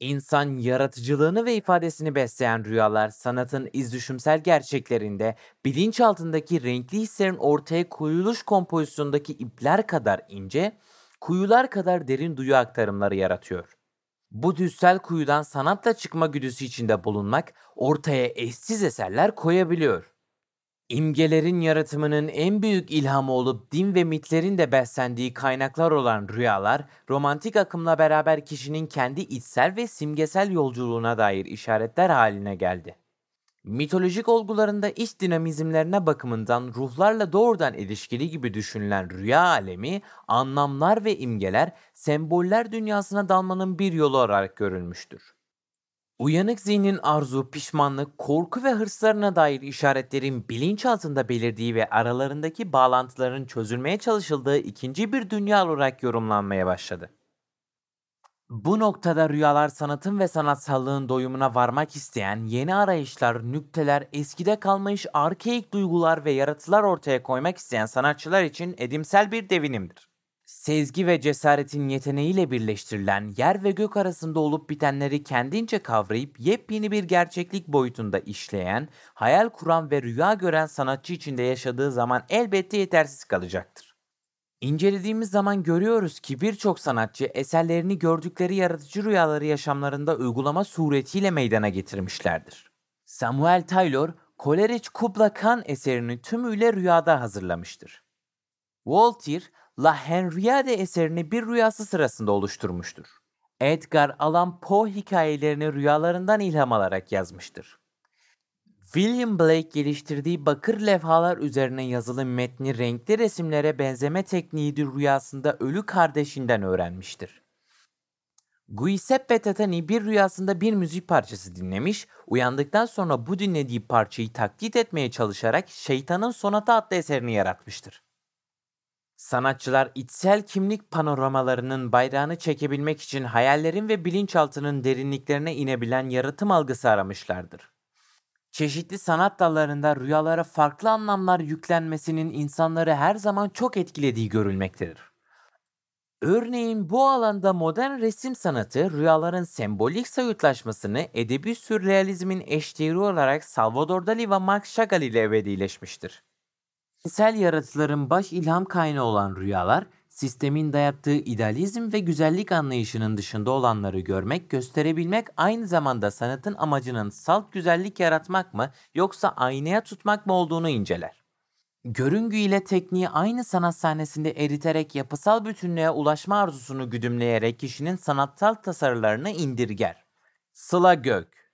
İnsan yaratıcılığını ve ifadesini besleyen rüyalar sanatın izdüşümsel gerçeklerinde bilinçaltındaki renkli hislerin ortaya koyuluş kompozisyondaki ipler kadar ince, kuyular kadar derin duyu aktarımları yaratıyor. Bu düssel kuyudan sanatla çıkma güdüsü içinde bulunmak ortaya eşsiz eserler koyabiliyor. İmgelerin yaratımının en büyük ilhamı olup din ve mitlerin de beslendiği kaynaklar olan rüyalar, romantik akımla beraber kişinin kendi içsel ve simgesel yolculuğuna dair işaretler haline geldi. Mitolojik olgularında iç dinamizmlerine bakımından ruhlarla doğrudan ilişkili gibi düşünülen rüya alemi, anlamlar ve imgeler, semboller dünyasına dalmanın bir yolu olarak görülmüştür. Uyanık zihnin arzu, pişmanlık, korku ve hırslarına dair işaretlerin bilinçaltında belirdiği ve aralarındaki bağlantıların çözülmeye çalışıldığı ikinci bir dünya olarak yorumlanmaya başladı. Bu noktada rüyalar sanatın ve sanatsallığın doyumuna varmak isteyen yeni arayışlar, nükteler, eskide kalmış arkeik duygular ve yaratılar ortaya koymak isteyen sanatçılar için edimsel bir devinimdir. Sezgi ve cesaretin yeteneğiyle birleştirilen yer ve gök arasında olup bitenleri kendince kavrayıp yepyeni bir gerçeklik boyutunda işleyen, hayal kuran ve rüya gören sanatçı içinde yaşadığı zaman elbette yetersiz kalacaktır. İncelediğimiz zaman görüyoruz ki birçok sanatçı eserlerini gördükleri yaratıcı rüyaları yaşamlarında uygulama suretiyle meydana getirmişlerdir. Samuel Taylor, Coleridge Kubla Khan eserini tümüyle rüyada hazırlamıştır. Voltaire, La Henriade eserini bir rüyası sırasında oluşturmuştur. Edgar Allan Poe hikayelerini rüyalarından ilham alarak yazmıştır. William Blake geliştirdiği bakır levhalar üzerine yazılı metni renkli resimlere benzeme tekniği rüyasında ölü kardeşinden öğrenmiştir. Giuseppe Tatani bir rüyasında bir müzik parçası dinlemiş, uyandıktan sonra bu dinlediği parçayı taklit etmeye çalışarak Şeytanın Sonata adlı eserini yaratmıştır. Sanatçılar içsel kimlik panoramalarının bayrağını çekebilmek için hayallerin ve bilinçaltının derinliklerine inebilen yaratım algısı aramışlardır. Çeşitli sanat dallarında rüyalara farklı anlamlar yüklenmesinin insanları her zaman çok etkilediği görülmektedir. Örneğin bu alanda modern resim sanatı rüyaların sembolik soyutlaşmasını edebi sürrealizmin eşdeğeri olarak Salvador Dali ve Marc Chagall ile ebedileşmiştir. Cinsel yaratıların baş ilham kaynağı olan rüyalar, sistemin dayattığı idealizm ve güzellik anlayışının dışında olanları görmek, gösterebilmek aynı zamanda sanatın amacının salt güzellik yaratmak mı yoksa aynaya tutmak mı olduğunu inceler. Görüngü ile tekniği aynı sanat sahnesinde eriterek yapısal bütünlüğe ulaşma arzusunu güdümleyerek kişinin sanatsal tasarılarını indirger. Sıla Gök